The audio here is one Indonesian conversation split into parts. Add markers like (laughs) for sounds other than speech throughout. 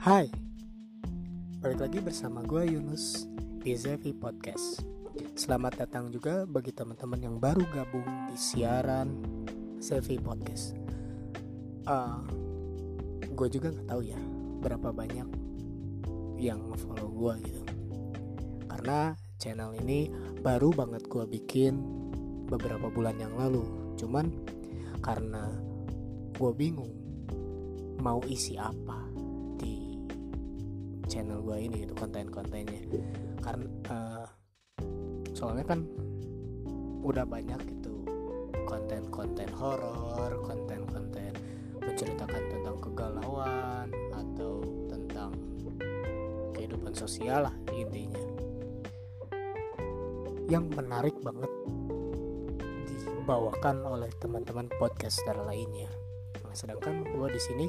Hai, balik lagi bersama gue Yunus di Zevi Podcast. Selamat datang juga bagi teman-teman yang baru gabung di siaran Zevi Podcast. Uh, gue juga nggak tahu ya berapa banyak yang follow gue gitu. Karena channel ini baru banget gue bikin beberapa bulan yang lalu. Cuman karena gue bingung mau isi apa channel gue ini gitu konten-kontennya. Karena uh, soalnya kan udah banyak gitu konten-konten horor konten-konten menceritakan tentang kegalauan atau tentang kehidupan sosial lah intinya. Yang menarik banget dibawakan oleh teman-teman podcaster lainnya. Nah, sedangkan gue di sini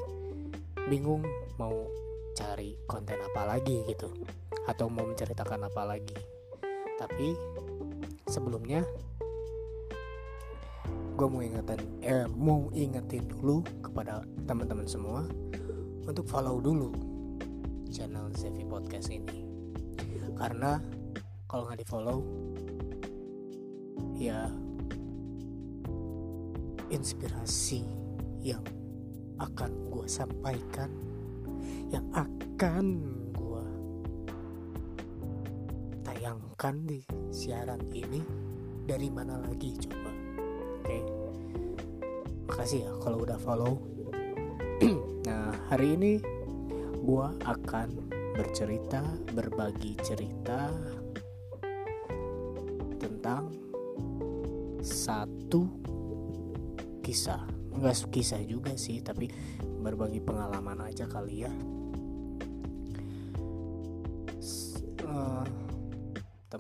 bingung mau cari konten apa lagi gitu. Atau mau menceritakan apa lagi. Tapi sebelumnya gue mau ingetin eh mau ingetin dulu kepada teman-teman semua untuk follow dulu channel Zevi Podcast ini. Karena kalau nggak di follow ya inspirasi yang akan gue sampaikan yang akan gue tayangkan di siaran ini. Dari mana lagi coba? Oke. Okay. makasih ya kalau udah follow. (clears throat) Nah hari ini gue akan bercerita berbagi cerita tentang satu kisah. Nggak kisah juga sih tapi berbagi pengalaman aja kali ya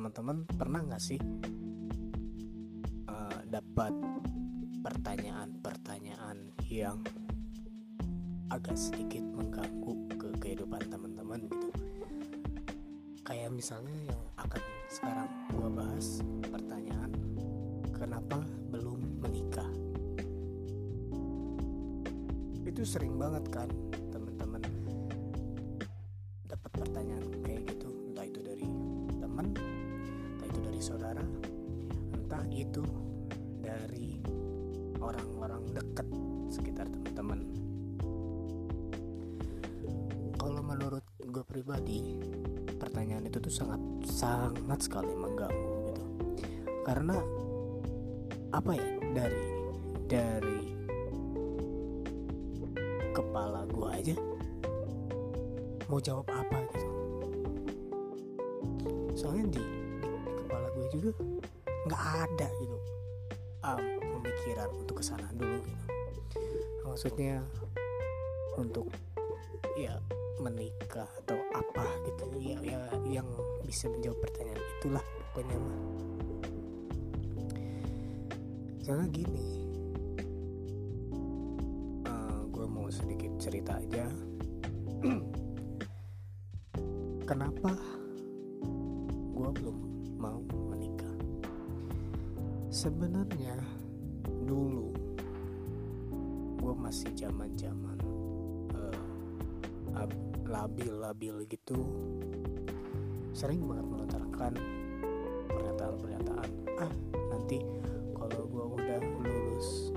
teman-teman pernah nggak sih uh, dapat pertanyaan-pertanyaan yang agak sedikit mengganggu ke kehidupan teman-teman gitu? Kayak misalnya yang akan sekarang gua bahas pertanyaan kenapa belum menikah? Itu sering banget kan sangat sekali mengganggu gitu. Karena apa ya dari dari kepala gue aja mau jawab apa gitu. Soalnya di juga nggak ada gitu um, pemikiran untuk ke sana dulu gitu. Maksudnya untuk bisa menjawab pertanyaan itulah pokoknya mah. Karena gini uh, eh, gue mau sedikit cerita aja. (clears throat) Kenapa gue belum mau sebenarnya dulu gue masih zaman zaman uh, labil-labil gitu sering banget melontarkan pernyataan-pernyataan ah nanti kalau gue udah lulus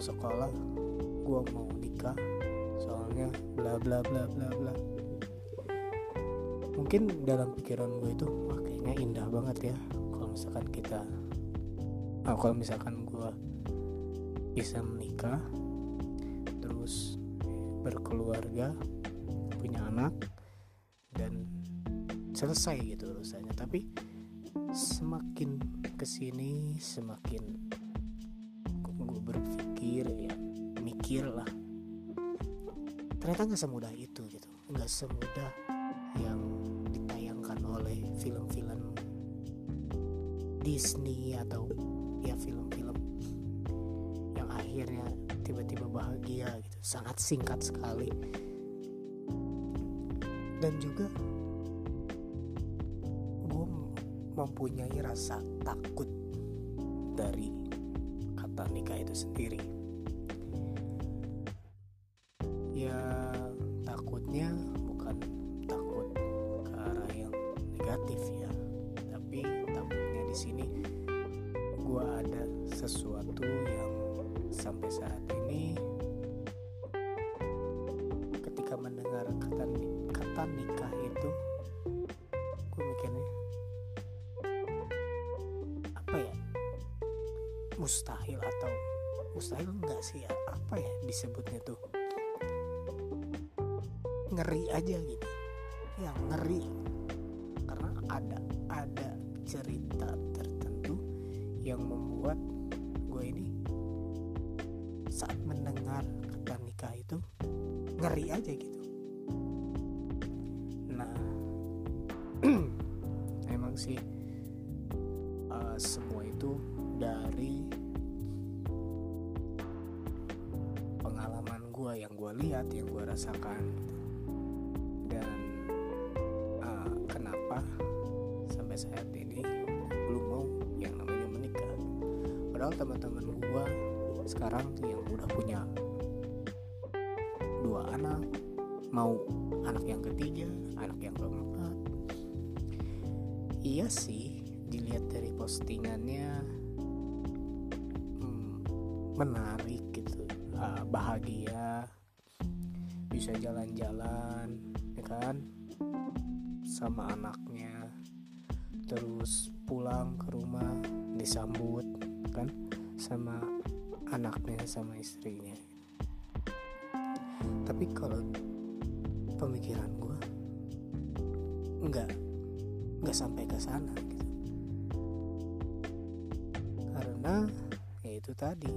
sekolah gue mau nikah soalnya bla bla bla bla bla. Mungkin dalam pikiran gue itu wah kayaknya indah banget ya kalau misalkan kita oh, kalau misalkan gue bisa menikah terus berkeluarga punya anak selesai gitu urusannya. Tapi semakin ke sini semakin gue berpikir ya mikir lah ternyata nggak semudah itu gitu. Nggak semudah yang ditayangkan oleh film-film Disney atau ya film-film yang akhirnya tiba-tiba bahagia gitu. Sangat singkat sekali. Dan juga mempunyai rasa takut dari kata nikah itu sendiri mustahil atau mustahil enggak sih ya? Apa ya disebutnya tuh? Ngeri aja gitu. Ya ngeri. Karena ada ada cerita tertentu yang membuat gue ini saat mendengar kata nikah itu ngeri aja gitu. Nah (clears throat) emang sih uh, semua itu dari pengalaman gue yang gue lihat yang gue rasakan. Dan uh, kenapa sampai saat ini belum mau yang namanya menikah? Padahal teman-teman gue sekarang yang udah punya dua anak mau anak yang ketiga anak yang keempat. Iya sih dilihat dari postingannya menarik gitu. Uh, bahagia. Bisa jalan-jalan ya kan? Sama anaknya. Terus pulang ke rumah disambut kan? Sama anaknya sama istrinya. Tapi kalau pemikiran gue nggak nggak sampai ke sana itu tadi.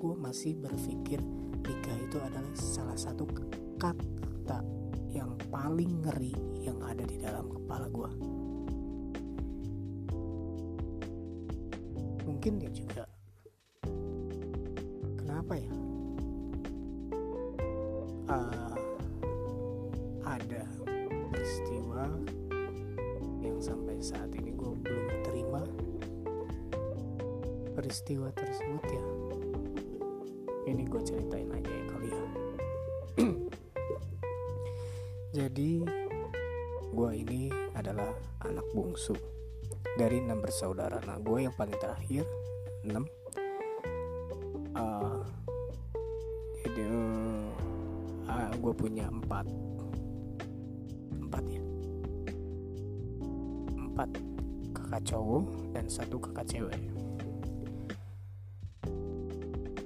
Gue masih berpikir nikah itu adalah salah satu kata yang paling ngeri yang ada di dalam kepala gue mungkin ya juga kenapa ya jadi gue ini adalah anak bungsu. Dari enam bersaudara. Nah gue yang paling terakhir enam. Uh, jadi uh, gue punya empat. Empat ya? Empat kakak cowok dan satu kakak cewek.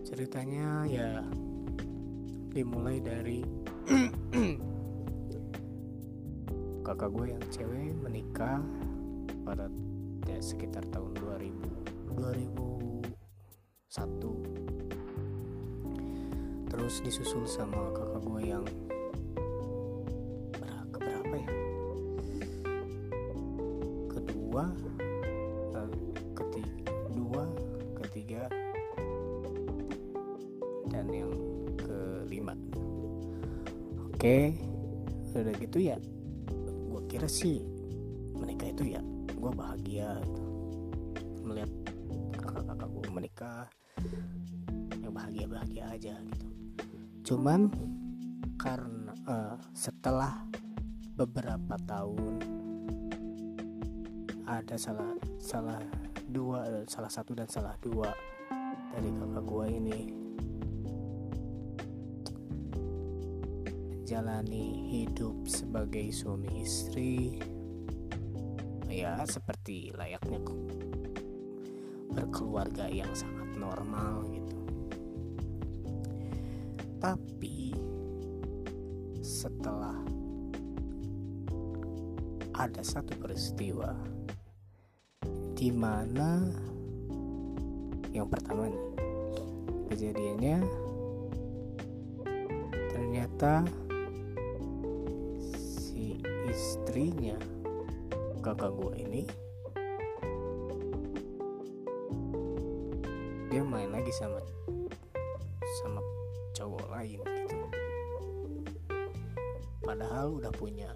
Ceritanya ya dimulai dari kakak gue yang cewek menikah pada ya, sekitar tahun 2000 2001 terus disusul sama kakak gue yang berapa, berapa ya? Kedua ketiga dua ketiga dan yang kelima. Oke udah gitu ya kira sih menikah itu ya gue bahagia gitu. melihat kakak-kakak gue menikah yang bahagia bahagia aja gitu cuman karena uh, setelah beberapa tahun ada salah salah dua salah satu dan salah dua dari kakak gue ini menjalani hidup sebagai suami istri ya seperti layaknya berkeluarga yang sangat normal gitu. Tapi setelah ada satu peristiwa di mana yang pertama nih kejadiannya ternyata istrinya kakak gue ini dia main lagi sama sama cowok lain gitu. Padahal udah punya punya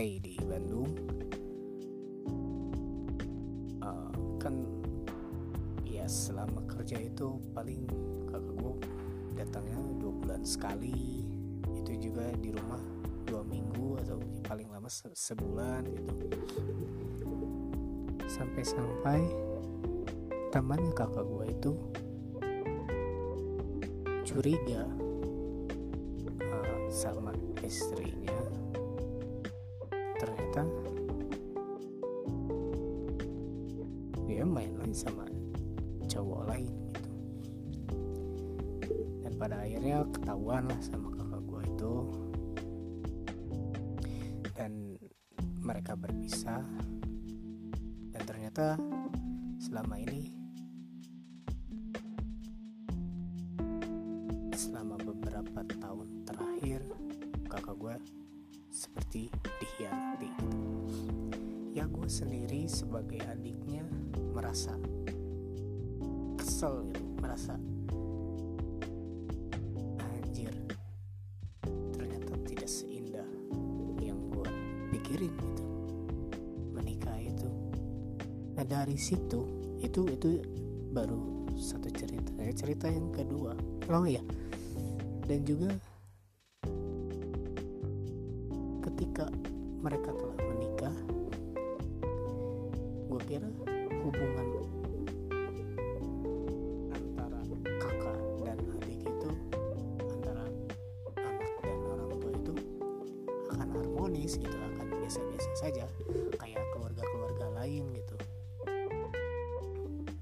stay di Bandung. Kan ya selama kerja itu paling kakak gue datangnya dua bulan sekali. Itu juga di rumah dua minggu atau paling lama se sebulan gitu. Sampai-sampai temannya kakak gue itu curiga uh, sama istrinya ternyata dia main lagi sama cowok lain gitu. Dan pada akhirnya ketahuan lah sama merasa kesel gitu merasa anjir ternyata tidak seindah yang gue pikirin gitu. Menikah itu. Nah dari situ itu itu baru satu cerita. Ya cerita yang kedua. Oh ya dan juga ketika mereka telah menikah gue kira hubungan antara kakak dan adik itu antara anak dan orang tua itu akan harmonis gitu akan biasa-biasa saja kayak keluarga-keluarga lain gitu.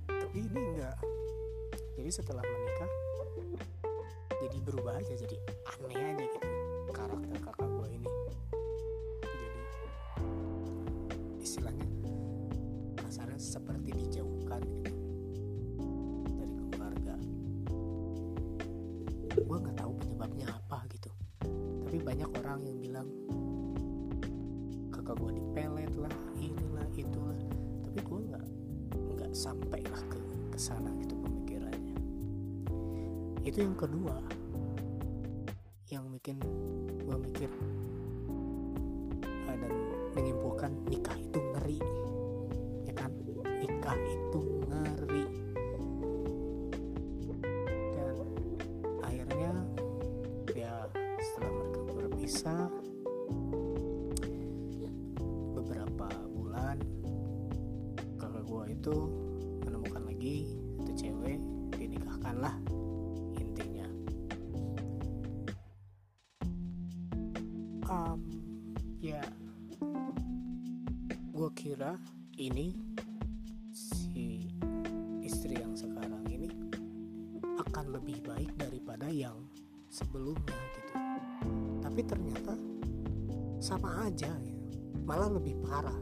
Tapi ini enggak. Jadi setelah banyak orang yang bilang kakak gue dipelet lah inilah itulah. Tapi gue nggak nggak sampai lah ke ke sana gitu pemikirannya. Itu yang kedua yang bikin gue mikir uh, dan menyimpulkan nikah itu berpisah beberapa bulan kakak gue itu menemukan lagi satu cewek dinikahkan lah intinya. Um, ya gue kira ini si istri yang sekarang ini akan lebih baik daripada yang sebelumnya sama aja gitu. malah lebih parah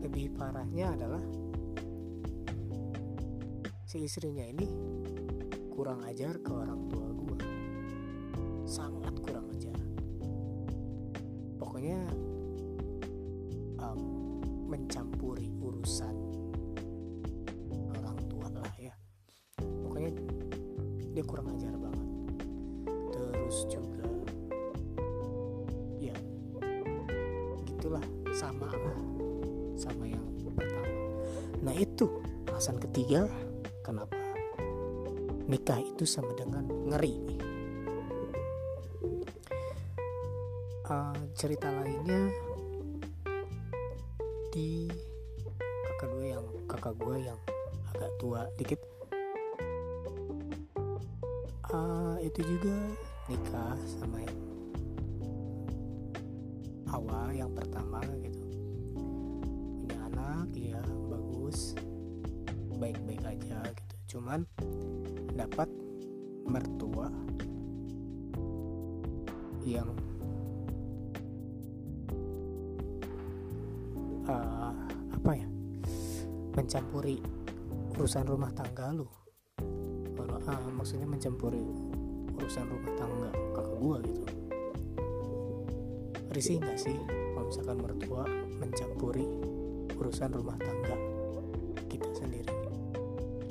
lebih parahnya adalah si istrinya ini kurang ajar ke orang tua sama yang pertama. Nah itu alasan ketiga kenapa nikah itu sama dengan ngeri. Uh, cerita lainnya di kakak gue yang kakak gue yang agak tua dikit. Uh, itu juga nikah sama yang awal yang pertama gitu bagus baik-baik aja gitu. Cuman dapat mertua yang uh, apa ya mencampuri urusan rumah tangga lu. Ah, maksudnya mencampuri urusan rumah tangga kakak gua gitu. Risih nggak sih kalau misalkan mertua mencampuri urusan rumah tangga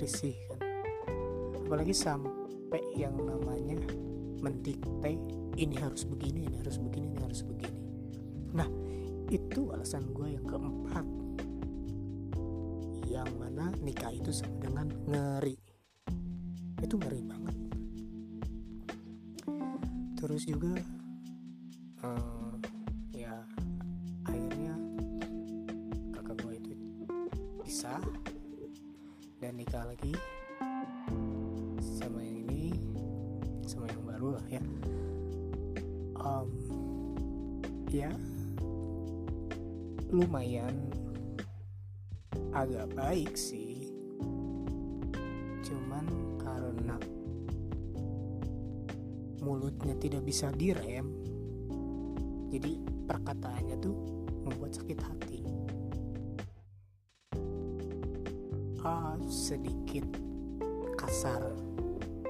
risih kan. Apalagi sampai yang namanya mendikte ini harus begini ini harus begini ini harus begini. Nah itu alasan gue yang keempat. Yang mana nikah itu sama dengan ngeri. Itu ngeri banget. Terus juga uh, lagi sama yang ini sama yang baru lah ya. Um, ya lumayan agak baik sih. Cuman karena mulutnya tidak bisa direm jadi perkataannya tuh membuat sakit hati sedikit kasar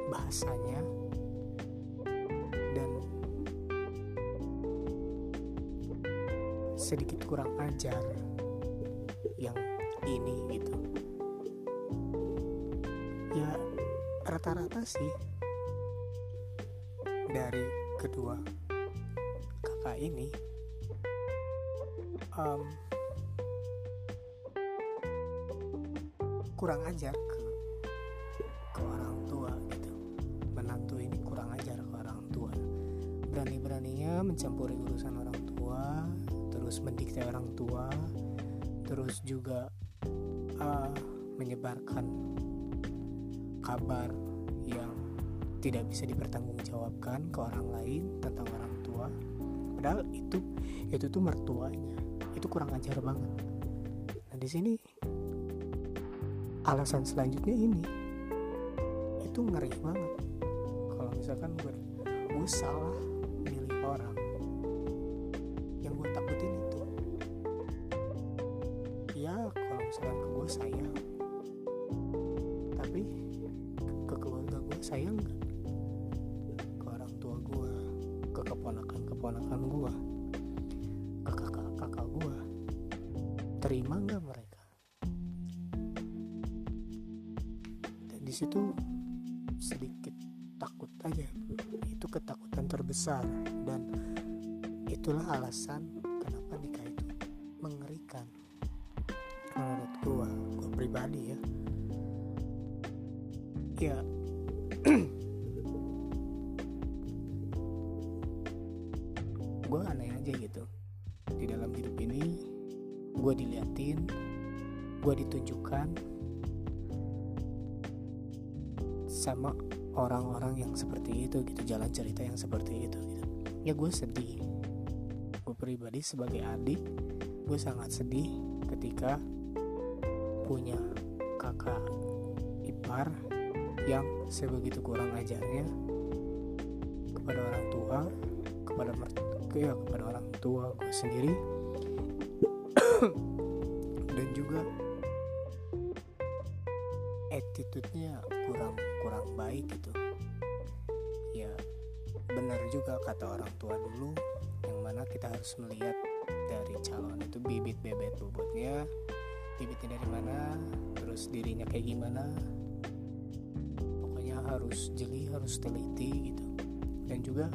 bahasanya. Dan sedikit kurang ajar yang ini gitu. Ya rata-rata sih dari kedua kakak ini um, kurang ajar ke ke orang tua gitu. Menantu ini kurang ajar ke orang tua. Berani-beraninya mencampuri urusan orang tua terus mendikte orang tua terus juga uh, menyebarkan kabar yang tidak bisa dipertanggungjawabkan ke orang lain tentang orang tua. Padahal itu itu tuh mertuanya. Itu kurang ajar banget. Nah di sini alasan selanjutnya ini. Itu ngeri banget. Kalau misalkan gue gue salah milih orang yang gue takutin itu. Ya kalau misalkan ke gue sayang. Tapi ke keluarga gue sayang nggak? Ke orang tua gue ke keponakan keponakan gue ke kakak kakak gue. Terima nggak mereka di situ sedikit takut aja. Itu ketakutan terbesar dan itulah alasan kenapa nikah itu mengerikan. Menurut gua gua pribadi ya. Ya orang-orang yang seperti itu gitu jalan cerita yang seperti itu gitu. Ya gue sedih. Gue pribadi sebagai adik gue sangat sedih ketika punya kakak ipar yang sebegitu kurang ajarnya kepada orang tua kepada mertua ya kepada orang tua gue sendiri. (clears throat) Dan juga attitude-nya benar juga kata orang tua dulu yang mana kita harus melihat dari calon itu bibit bebet bobotnya bibitnya dari mana terus dirinya kayak gimana. Pokoknya harus jeli harus teliti gitu. Dan juga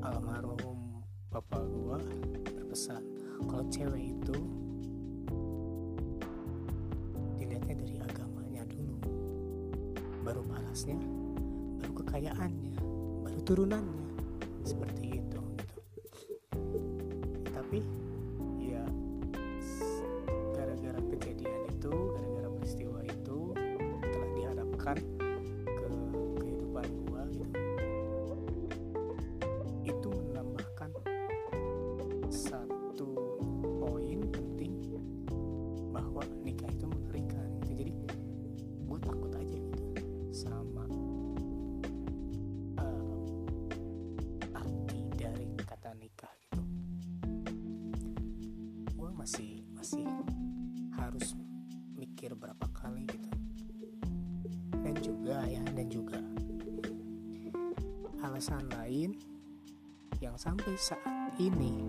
almarhum bapak gua berpesan kalau cewek itu dilihatnya dari agamanya dulu baru parasnya kekayaannya baru turunannya. Seperti itu mikir berapa kali gitu. Dan juga ya dan juga alasan lain yang sampai saat ini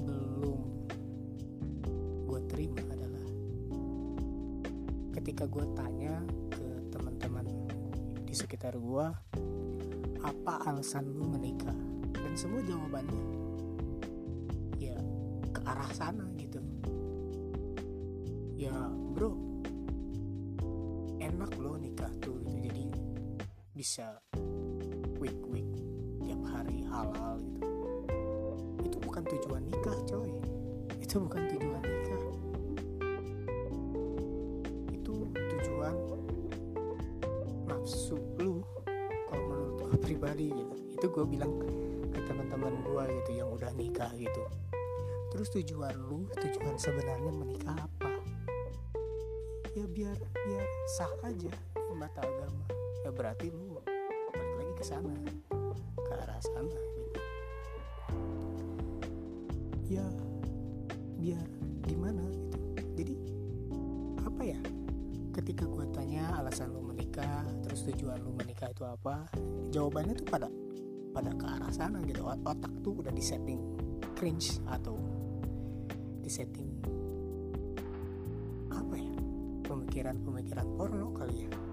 belum gue terima adalah ketika gue tanya ke teman-teman di sekitar gue apa alasan lu menikah? Dan semua jawabannya ya ke arah sana itu bukan tujuan nikah itu tujuan nafsu lu kalau menurut gue pribadi gitu. Itu gue bilang ke teman-teman gue gitu yang udah nikah gitu. Terus tujuan lu tujuan sebenarnya menikah apa? Ya biar biar sah aja di mata agama. Ya berarti lu balik lagi ke sana ke arah sana gitu. Ya biar gimana gitu. Jadi apa ya? Ketika gue tanya alasan lu menikah terus tujuan lu menikah itu apa jawabannya tuh pada pada ke arah sana gitu. Otak tuh udah disetting cringe atau disetting apa ya? Pemikiran-pemikiran porno kali ya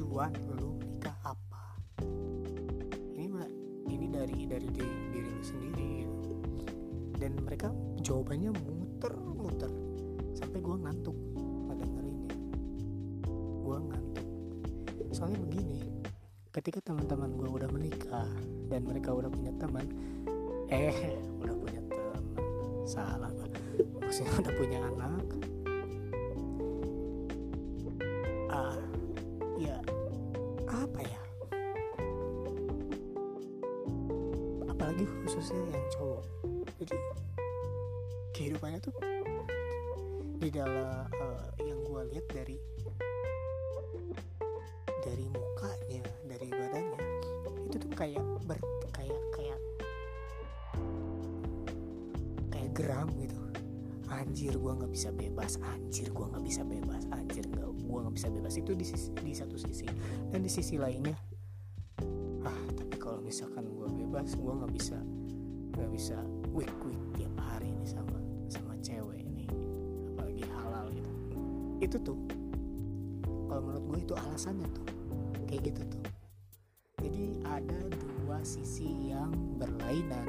tujuan lu nikah apa? Ini ini dari dari diri, diri lu sendiri gitu. dan mereka jawabannya muter-muter sampai gue ngantuk ngedengerinnya gue ngantuk. Soalnya begini ketika teman-teman gue udah menikah dan mereka udah punya teman eh udah punya teman. Salah maksudnya udah punya anak khususnya yang cowok. Jadi kehidupannya tuh di dalam uh, yang gue lihat dari dari mukanya dari badannya itu tuh kayak ber kayak kayak kayak geram gitu. Anjir gue nggak bisa bebas. Anjir gue nggak bisa bebas. Anjir nggak gue nggak bisa bebas. Itu di sisi, di satu sisi. Dan di sisi lainnya ah tapi kalau misalkan gue bebas gue nggak bisa nggak bisa week week tiap hari ini sama sama cewek ini. Apalagi halal gitu. Itu tuh kalau menurut gue itu alasannya tuh. Kayak gitu tuh. Jadi ada dua sisi yang berlainan.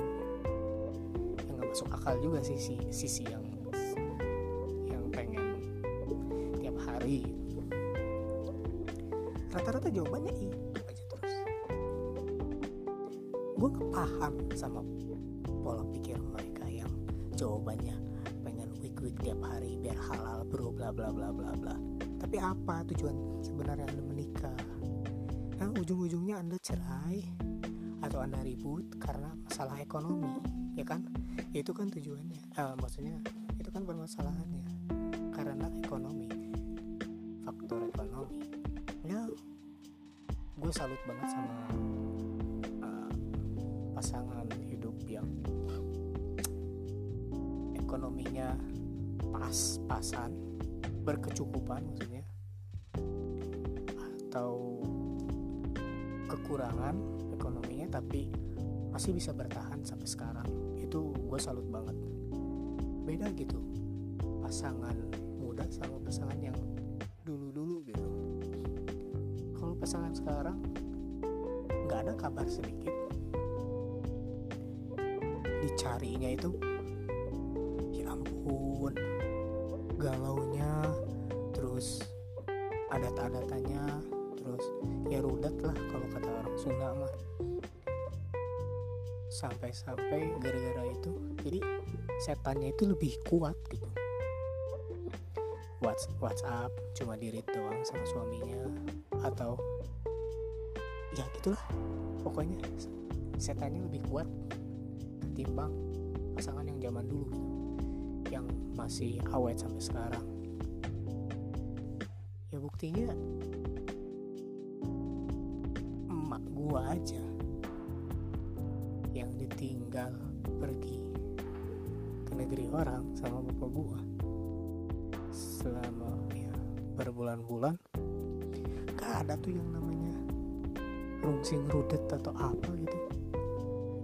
Yang gak masuk akal juga sih si sisi yang yang pengen tiap hari. Rata-rata jawabannya itu aja terus. Gue paham sama pikir mereka yang jawabannya pengen week week tiap hari biar halal bro bla bla bla bla bla. Tapi apa tujuan sebenarnya anda menikah? Nah ujung-ujungnya anda cerai atau anda ribut karena masalah ekonomi ya kan? Itu kan tujuannya. Uh, maksudnya itu kan permasalahannya. Karena ekonomi faktor ekonomi. Ya gue salut banget sama uh, pasangan pas-pasan berkecukupan maksudnya atau kekurangan ekonominya tapi masih bisa bertahan sampai sekarang. Itu gue salut banget. Beda gitu pasangan muda sama pasangan yang dulu-dulu gitu. Kalau pasangan sekarang nggak ada kabar sedikit. Dicarinya itu ya ampun galaunya terus adat-adatannya terus ya rudat lah kalau kata orang Sunda mah. Sampai-sampai gara-gara itu jadi setannya itu lebih kuat gitu. WhatsApp cuma diri doang sama suaminya atau ya gitulah pokoknya setannya lebih kuat ketimbang pasangan yang zaman dulu yang masih awet sampai sekarang. Ya buktinya emak gua aja yang ditinggal pergi ke negeri orang sama bapak gua. Selama ya berbulan-bulan gak ada tuh yang namanya rungsing rudet atau apa gitu.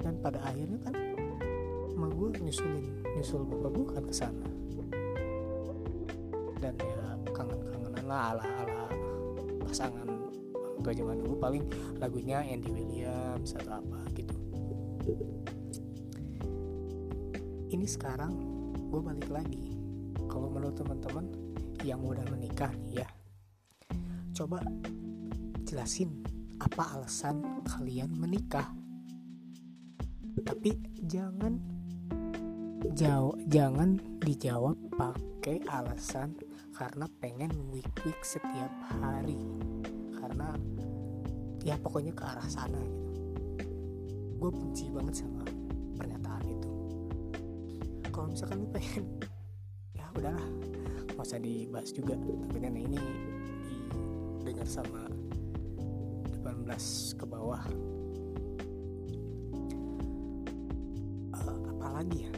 Dan pada akhirnya kan emak gue nyusulin nyusul bapak gue kan ke sana dan ya kangen-kangenan lah ala ala pasangan tua zaman dulu. Paling lagunya Andy Williams atau apa gitu. Ini sekarang gue balik lagi. Kalau menurut teman-teman yang udah menikah nih ya coba jelasin apa alasan kalian menikah. Tapi jangan jauh jangan dijawab pakai alasan karena pengen week week setiap hari. Karena ya pokoknya ke arah sana gitu. Gue benci banget sama pernyataan itu. Kalau misalkan lu pengen ya udahlah nggak usah dibahas juga. Tapi ini didengar sama 18 ke bawah. Uh, apa lagi ya?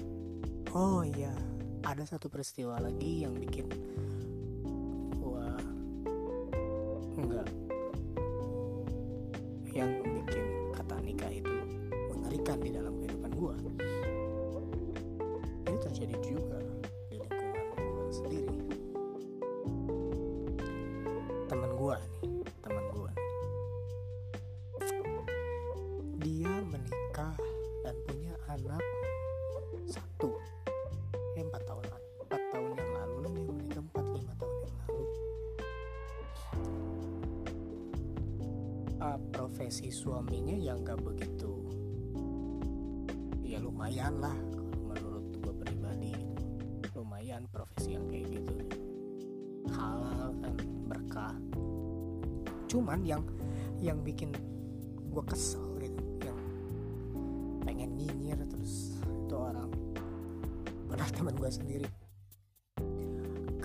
Oh iya ada satu peristiwa lagi yang bikin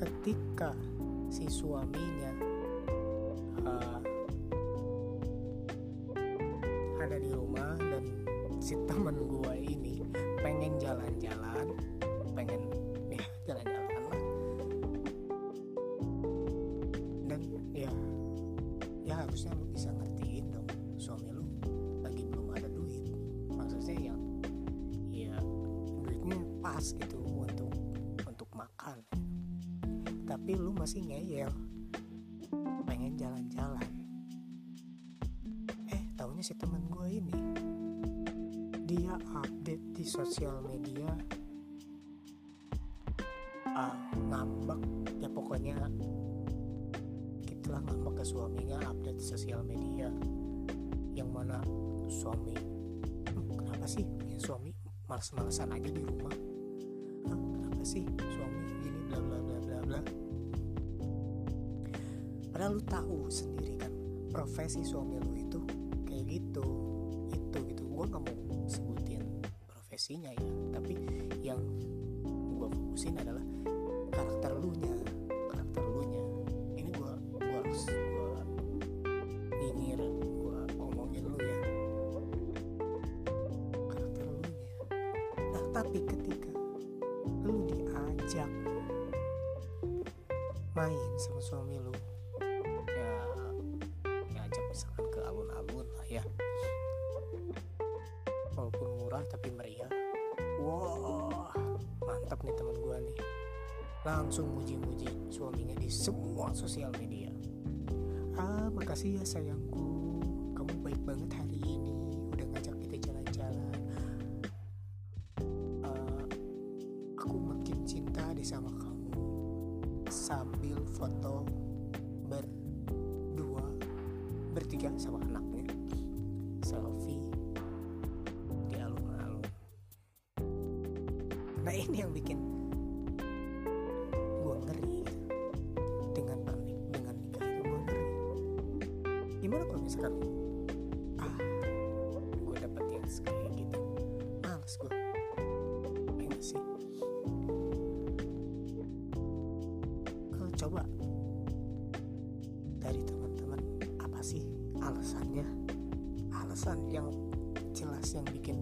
ketika si suaminya uh, ada di rumah dan si teman gue ini pengen jalan-jalan pengen ya jalan-jalan lah. Dan ya ya harusnya lu bisa ngertiin dong suami lu lagi belum ada duit. Maksudnya yang ya duitnya pas gitu tapi lu masih ngeyel. Pengen jalan-jalan. Eh tahunya si teman gue ini. Dia update di sosial media. Ah, ngambek. Ya pokoknya gitulah ngambek ke suaminya update di sosial media. Yang mana suami "Hmm, kenapa sih punya suami? Males-malesan aja di rumah padahal lu tahu sendiri kan profesi suami lu itu kayak gitu itu gitu. Gue nggak mau sebutin profesinya ya tapi yang gue fokusin adalah karakter lu nya karakter lu nya ini gue gue harus gue nyinyir gue omongin lu ya. Karakter lu nya nah tapi ketika lu diajak main sama suami langsung muji-muji suaminya di semua sosial media. Ah makasih ya sayangku. Kamu baik banget hari ini. Udah ngajak kita jalan-jalan. Ah, aku makin cinta deh sama kamu. Sambil foto berdua bertiga sama anaknya. Selfie di alun-alun. Nah ini yang bikin misalkan ah gue dapet yang kayak gitu males gue ya sih? Kalau coba dari teman-teman apa sih alasannya? Alasan yang jelas yang bikin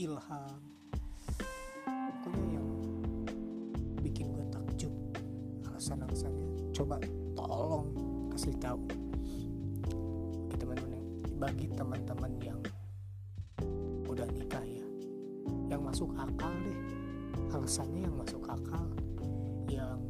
ilham. Pokoknya yang bikin gue takjub alasan-alasannya. Coba tolong kasih tahu teman-teman bagi teman-teman yang udah nikah ya. Yang masuk akal deh. Alasannya yang masuk akal. Yang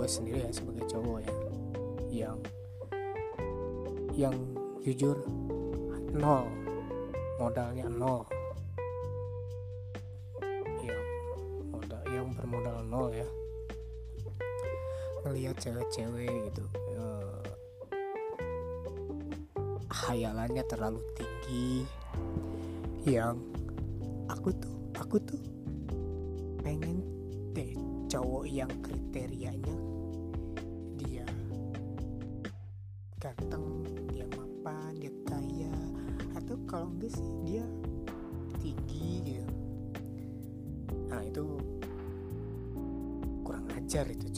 gue sendiri ya sebagai cowok ya yang yang jujur nol modalnya nol. Yang modal yang bermodal nol ya. Ngelihat cewek-cewek gitu eh, hayalannya terlalu tinggi. Yang aku tuh aku tuh pengen deh cowok yang kriterianya sih dia tinggi gitu. Nah itu kurang ajar itu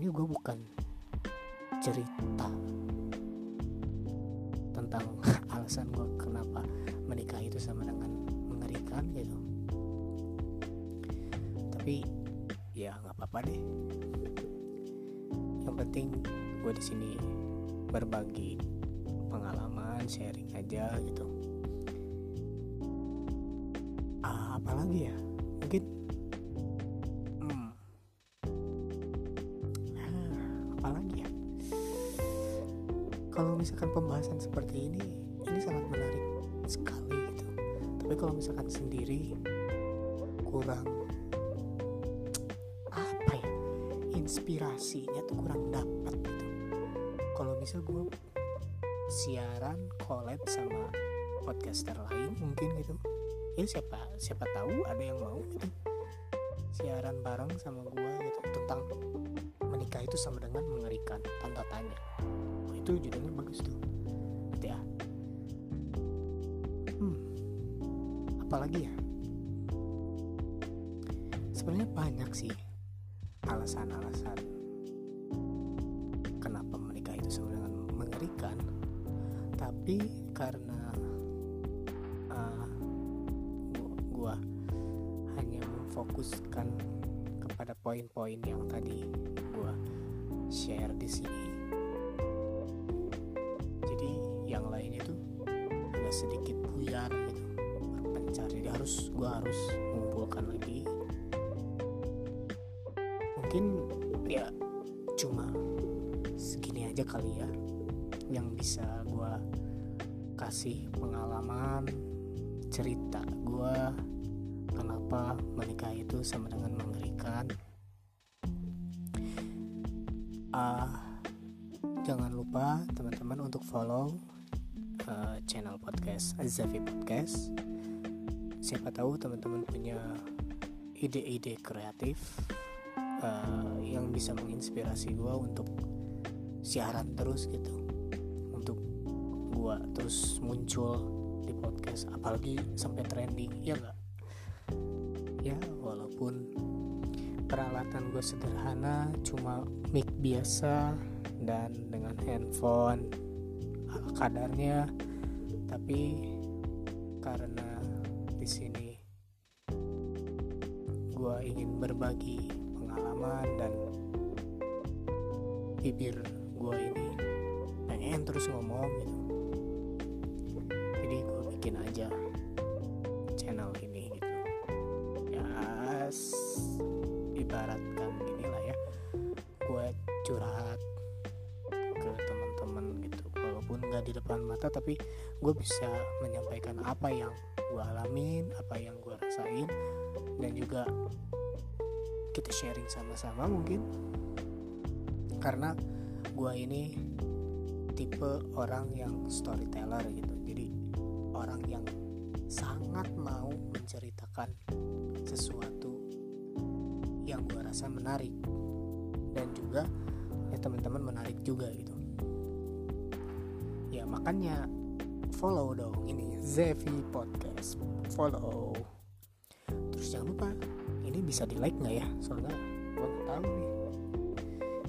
kayaknya gue bukan cerita tentang (laughs) alasan gue kenapa menikah itu sama dengan mengerikan gitu. Tapi ya nggak apa-apa deh. Yang penting gue di sini berbagi pengalaman sharing aja gitu. Ah, apalagi ya misalkan pembahasan seperti ini ini sangat menarik sekali gitu. Tapi kalau misalkan sendiri kurang apa ya inspirasinya tuh kurang dapat gitu. Kalau bisa gue siaran collab sama podcaster lain mungkin gitu. Ya siapa siapa tahu ada yang mau gitu. Siaran bareng sama gue gitu tentang menikah itu sama dengan mengerikan tanda tanya itu judulnya bagus tuh. Gitu ya. Hmm. Apalagi ya? Sebenarnya banyak sih alasan-alasan kenapa menikah itu dengan mengerikan. Tapi karena uh, gua hanya memfokuskan kepada poin-poin yang tadi gua share di sini tuh agak sedikit buyar gitu berpencar jadi harus gua harus mengumpulkan lagi. Mungkin ya cuma segini aja kali ya yang bisa gue kasih pengalaman cerita gue kenapa menikah itu sama dengan mengerikan ah jangan lupa teman-teman untuk follow uh, channel podcast Azafi Podcast. Siapa tahu teman-teman punya ide-ide kreatif uh, yang bisa menginspirasi gue untuk siaran terus gitu. Untuk gue terus muncul di podcast apalagi sampai trending ya enggak ya walaupun peralatan gue sederhana cuma mic biasa dan dengan handphone kadarnya tapi karena di sini gue ingin berbagi pengalaman dan bibir gue ini pengen terus ngomong gitu nggak di depan mata tapi gue bisa menyampaikan apa yang gue alamin apa yang gue rasain dan juga kita sharing sama-sama mungkin. Karena gue ini tipe orang yang storyteller gitu. Jadi orang yang sangat mau menceritakan sesuatu yang gue rasa menarik. Dan juga ya teman-teman menarik juga gitu makanya follow dong ini Zevi Podcast. Follow. Terus jangan lupa ini bisa di like nggak ya? Soalnya gue nggak tahu nih.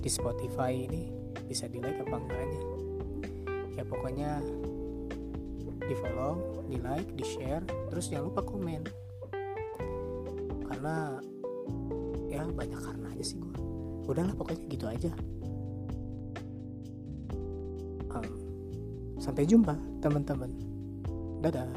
Di Spotify ini bisa di like apa enggaknya? Ya pokoknya di follow di like di share terus jangan lupa komen. Karena ya banyak karena aja sih gue udahlah pokoknya gitu aja sampai jumpa teman-teman. Dadah